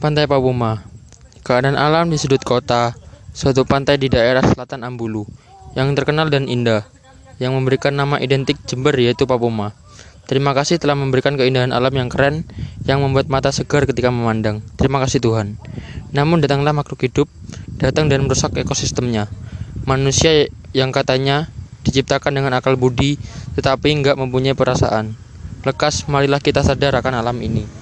Pantai Papuma Keadaan alam di sudut kota, suatu pantai di daerah selatan Ambulu, yang terkenal dan indah, yang memberikan nama identik Jember yaitu Papuma. Terima kasih telah memberikan keindahan alam yang keren, yang membuat mata segar ketika memandang. Terima kasih Tuhan. Namun datanglah makhluk hidup, datang dan merusak ekosistemnya. Manusia yang katanya diciptakan dengan akal budi, tetapi nggak mempunyai perasaan. Lekas, marilah kita sadar akan alam ini.